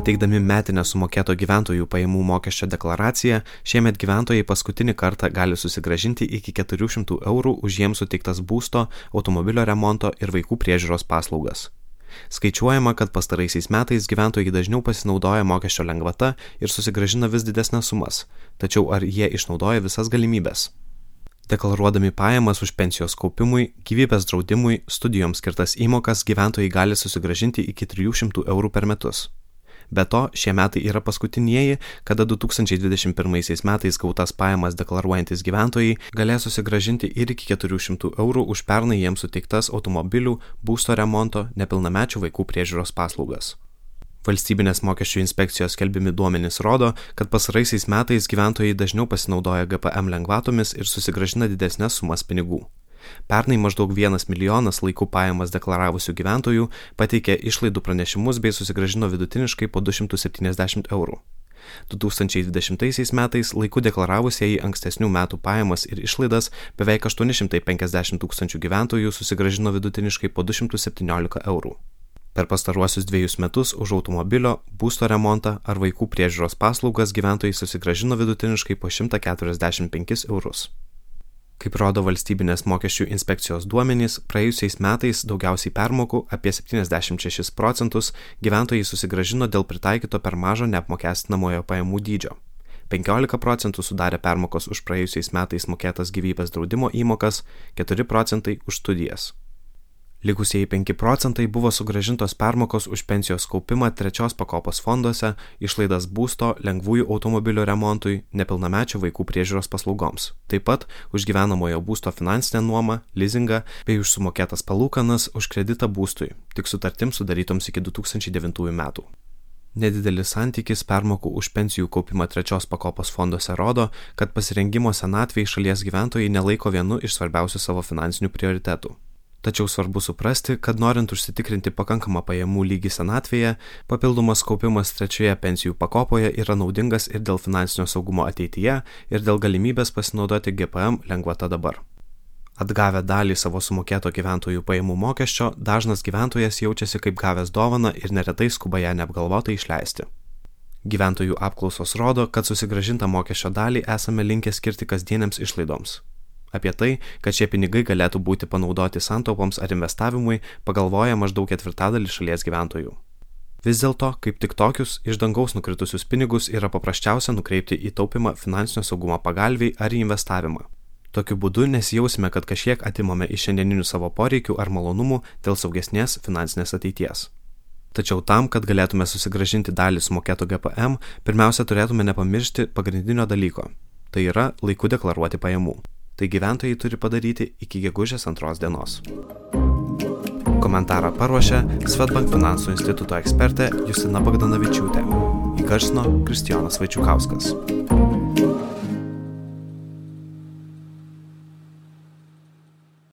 Pateikdami metinę sumokėto gyventojų pajamų mokesčio deklaraciją, šiemet gyventojai paskutinį kartą gali susigražinti iki 400 eurų už jiems suteiktas būsto, automobilio remonto ir vaikų priežiūros paslaugas. Skaičiuojama, kad pastaraisiais metais gyventojai dažniau pasinaudoja mokesčio lengvata ir susigražina vis didesnės sumas, tačiau ar jie išnaudoja visas galimybės? Deklaruodami pajamas už pensijos kaupimui, gyvybės draudimui, studijoms skirtas įmokas gyventojai gali susigražinti iki 300 eurų per metus. Be to, šie metai yra paskutinieji, kada 2021 metais gautas pajamas deklaruojantis gyventojai galės susigražinti ir iki 400 eurų už pernai jiems suteiktas automobilių, būsto remonto, nepilnamečių vaikų priežiūros paslaugas. Valstybinės mokesčių inspekcijos skelbimi duomenys rodo, kad pasaraisiais metais gyventojai dažniau pasinaudoja GPM lengvatomis ir susigražina didesnės sumas pinigų. Pernai maždaug vienas milijonas laiku pajamas deklaravusių gyventojų pateikė išlaidų pranešimus bei susigražino vidutiniškai po 270 eurų. 2020 metais laiku deklaravusieji ankstesnių metų pajamas ir išlaidas beveik 850 tūkstančių gyventojų susigražino vidutiniškai po 217 eurų. Per pastaruosius dviejus metus už automobilio, būsto remontą ar vaikų priežiūros paslaugas gyventojai susigražino vidutiniškai po 145 eurus. Kaip rodo valstybinės mokesčių inspekcijos duomenys, praėjusiais metais daugiausiai permokų, apie 76 procentus, gyventojai susigražino dėl pritaikyto per mažo neapmokestinamojo pajamų dydžio. 15 procentų sudarė permokos už praėjusiais metais mokėtas gyvybės draudimo įmokas, 4 procentai už studijas. Likusieji 5 procentai buvo sugražintos permokos už pensijos kaupimą trečios pakopos fonduose, išlaidas būsto, lengvųjų automobilių remontui, nepilnamečio vaikų priežiūros paslaugoms. Taip pat už gyvenamojo būsto finansinę nuomą, leasingą bei už sumokėtas palūkanas už kreditą būstui, tik sutartims sudarytoms iki 2009 metų. Nedidelis santykis permokų už pensijų kaupimą trečios pakopos fonduose rodo, kad pasirengimo senatvėje šalies gyventojai nelaiko vienu iš svarbiausių savo finansinių prioritetų. Tačiau svarbu suprasti, kad norint užsitikrinti pakankamą pajamų lygį senatvėje, papildomas kaupimas trečioje pensijų pakopoje yra naudingas ir dėl finansinio saugumo ateityje, ir dėl galimybės pasinaudoti GPM lengvata dabar. Atgavę dalį savo sumokėto gyventojų pajamų mokesčio, dažnas gyventojas jaučiasi kaip gavęs dovaną ir neretai skuba ją neapgalvotai išleisti. Gyventojų apklausos rodo, kad susigražintą mokesčio dalį esame linkę skirti kasdienėms išlaidoms Apie tai, kad šie pinigai galėtų būti panaudoti santaupoms ar investavimui, pagalvoja maždaug ketvirtadalis šalies gyventojų. Vis dėlto, kaip tik tokius iš dangaus nukritusius pinigus yra paprasčiausia nukreipti į taupimą finansinio saugumo pagalviai ar į investavimą. Tokiu būdu nesijausime, kad kažkiek atimame iš šiandieninių savo poreikių ar malonumų dėl saugesnės finansinės ateities. Tačiau tam, kad galėtume susigražinti dalį sumokėto GPM, pirmiausia turėtume nepamiršti pagrindinio dalyko - tai yra laiku deklaruoti pajamų tai gyventojai turi padaryti iki gegužės antros dienos. Komentarą paruošė Svetbank finansų instituto ekspertė Justina Bagdanavičiūtė. Įgarsino Kristijonas Vaičiukauskas.